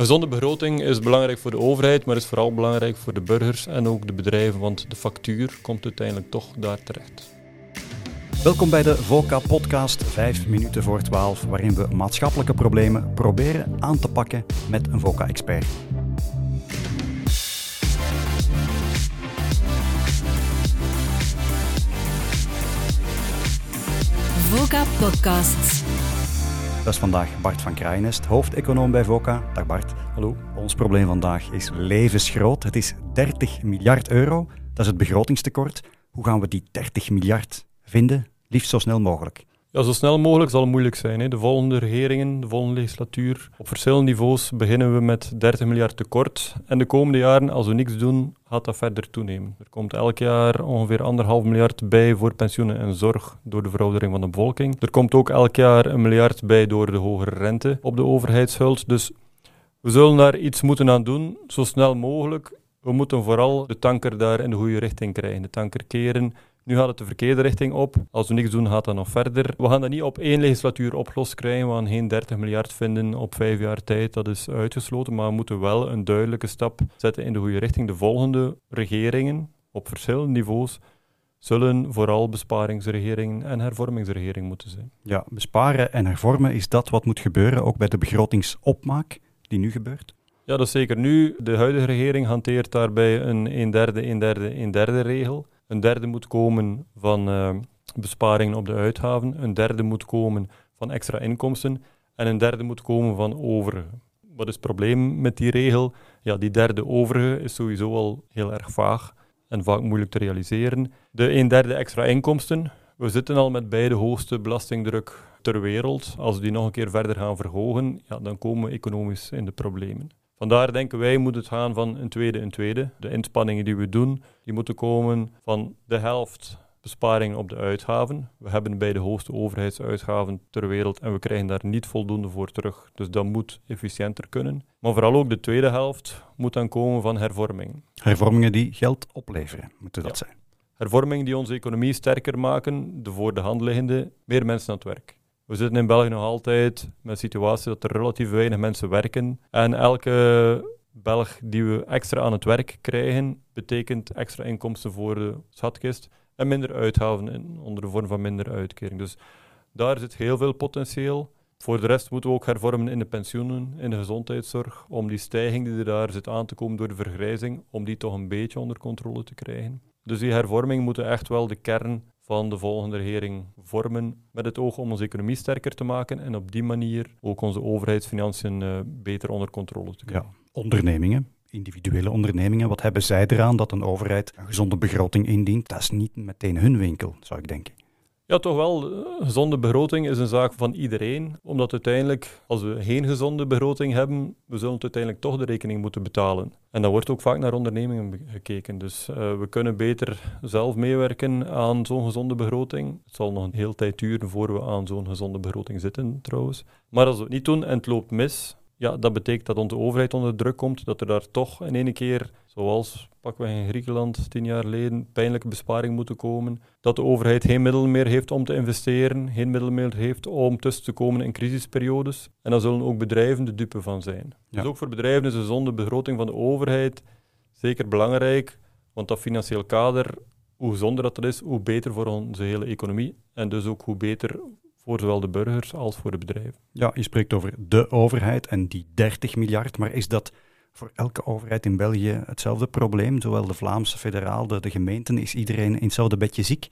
Een gezonde begroting is belangrijk voor de overheid, maar is vooral belangrijk voor de burgers en ook de bedrijven, want de factuur komt uiteindelijk toch daar terecht. Welkom bij de VOCA-podcast 5 minuten voor 12, waarin we maatschappelijke problemen proberen aan te pakken met een VOCA-expert. VOCA Podcasts. Dat is vandaag Bart van Kraaienest, hoofdeconoom bij VOCA. Dag Bart. Hallo. Ons probleem vandaag is levensgroot. Het is 30 miljard euro. Dat is het begrotingstekort. Hoe gaan we die 30 miljard vinden? Liefst zo snel mogelijk. Ja, zo snel mogelijk zal het moeilijk zijn. Hè. De volgende regeringen, de volgende legislatuur, op verschillende niveaus beginnen we met 30 miljard tekort. En de komende jaren, als we niks doen, gaat dat verder toenemen. Er komt elk jaar ongeveer anderhalf miljard bij voor pensioenen en zorg door de veroudering van de bevolking. Er komt ook elk jaar een miljard bij door de hogere rente op de overheidsschuld. Dus we zullen daar iets moeten aan doen, zo snel mogelijk. We moeten vooral de tanker daar in de goede richting krijgen. De tanker keren nu gaat het de verkeerde richting op. Als we niks doen, gaat dat nog verder. We gaan dat niet op één legislatuur opgelost krijgen. We gaan geen 30 miljard vinden op vijf jaar tijd. Dat is uitgesloten. Maar we moeten wel een duidelijke stap zetten in de goede richting. De volgende regeringen op verschillende niveaus zullen vooral besparingsregeringen en hervormingsregeringen moeten zijn. Ja, besparen en hervormen is dat wat moet gebeuren, ook bij de begrotingsopmaak die nu gebeurt? Ja, dat is zeker nu. De huidige regering hanteert daarbij een 1 derde, 1 derde, 1 derde regel. Een derde moet komen van uh, besparingen op de uitgaven. Een derde moet komen van extra inkomsten. En een derde moet komen van overige. Wat is het probleem met die regel? Ja, die derde overige is sowieso al heel erg vaag en vaak moeilijk te realiseren. De een derde extra inkomsten. We zitten al met beide hoogste belastingdruk ter wereld. Als we die nog een keer verder gaan verhogen, ja, dan komen we economisch in de problemen. Vandaar denken wij moet het gaan van een tweede een tweede. De inspanningen die we doen, die moeten komen van de helft besparing op de uitgaven. We hebben bij de hoogste overheidsuitgaven ter wereld en we krijgen daar niet voldoende voor terug. Dus dat moet efficiënter kunnen. Maar vooral ook de tweede helft moet dan komen van hervormingen. Hervormingen die geld opleveren, moeten dat zijn. Hervormingen die onze economie sterker maken, de voor de hand liggende, meer mensen aan het werk. We zitten in België nog altijd met een situatie dat er relatief weinig mensen werken. En elke Belg die we extra aan het werk krijgen, betekent extra inkomsten voor de schatkist en minder uitgaven in, onder de vorm van minder uitkering. Dus daar zit heel veel potentieel. Voor de rest moeten we ook hervormen in de pensioenen, in de gezondheidszorg, om die stijging die er daar zit aan te komen door de vergrijzing, om die toch een beetje onder controle te krijgen. Dus die hervorming moeten echt wel de kern van de volgende regering vormen met het oog om onze economie sterker te maken en op die manier ook onze overheidsfinanciën uh, beter onder controle te krijgen. Ondernemingen, individuele ondernemingen, wat hebben zij eraan dat een overheid een gezonde begroting indient? Dat is niet meteen hun winkel, zou ik denken. Ja, toch wel. Een gezonde begroting is een zaak van iedereen. Omdat uiteindelijk, als we geen gezonde begroting hebben, we zullen uiteindelijk toch de rekening moeten betalen. En dan wordt ook vaak naar ondernemingen gekeken. Dus uh, we kunnen beter zelf meewerken aan zo'n gezonde begroting. Het zal nog een hele tijd duren voor we aan zo'n gezonde begroting zitten, trouwens. Maar als we het niet doen en het loopt mis, ja, dat betekent dat onze overheid onder druk komt, dat er daar toch in ene keer, zoals pakken we in Griekenland tien jaar geleden, pijnlijke besparing moeten komen. Dat de overheid geen middelen meer heeft om te investeren, geen middelen meer heeft om tussen te komen in crisisperiodes. En dan zullen ook bedrijven de dupe van zijn. Dus ook voor bedrijven is een gezonde begroting van de overheid zeker belangrijk, want dat financieel kader, hoe gezonder dat is, hoe beter voor onze hele economie en dus ook hoe beter voor zowel de burgers als voor de bedrijven. Ja, je spreekt over de overheid en die 30 miljard, maar is dat voor elke overheid in België hetzelfde probleem? Zowel de Vlaamse federaal, de, de gemeenten, is iedereen in hetzelfde bedje ziek?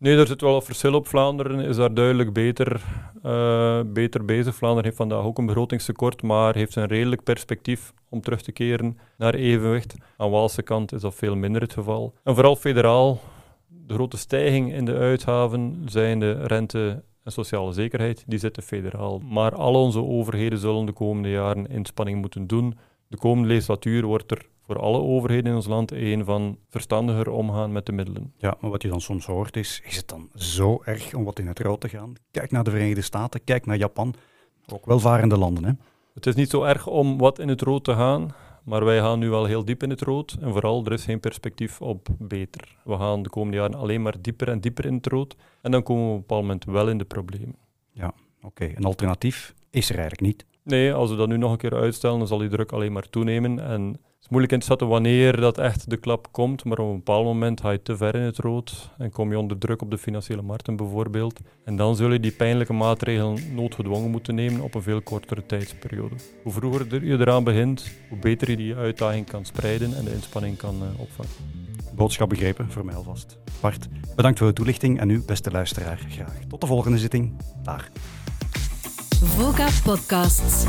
Nee, er zit wel een verschil op. Vlaanderen is daar duidelijk beter, uh, beter bezig. Vlaanderen heeft vandaag ook een begrotingstekort, maar heeft een redelijk perspectief om terug te keren naar evenwicht. Aan Waalse kant is dat veel minder het geval. En vooral federaal, de grote stijging in de uitgaven zijn de rente en sociale zekerheid, die zitten federaal. Maar al onze overheden zullen de komende jaren inspanning moeten doen. De komende legislatuur wordt er voor alle overheden in ons land een van verstandiger omgaan met de middelen. Ja, maar wat je dan soms hoort is, is het dan zo erg om wat in het rood te gaan? Kijk naar de Verenigde Staten, kijk naar Japan, ook welvarende landen. Hè? Het is niet zo erg om wat in het rood te gaan. Maar wij gaan nu wel heel diep in het rood. En vooral, er is geen perspectief op beter. We gaan de komende jaren alleen maar dieper en dieper in het rood. En dan komen we op een bepaald moment wel in de problemen. Ja, oké. Een alternatief is er eigenlijk niet. Nee, als we dat nu nog een keer uitstellen, dan zal die druk alleen maar toenemen. En moeilijk in te schatten wanneer dat echt de klap komt, maar op een bepaald moment ga je te ver in het rood en kom je onder druk op de financiële markten bijvoorbeeld. En dan zul je die pijnlijke maatregelen noodgedwongen moeten nemen op een veel kortere tijdsperiode. Hoe vroeger je eraan begint, hoe beter je die uitdaging kan spreiden en de inspanning kan uh, opvangen. Boodschap begrepen, voor mij alvast. Bart, bedankt voor de toelichting en u, beste luisteraar, graag. Tot de volgende zitting. Dag. VOCA Podcasts.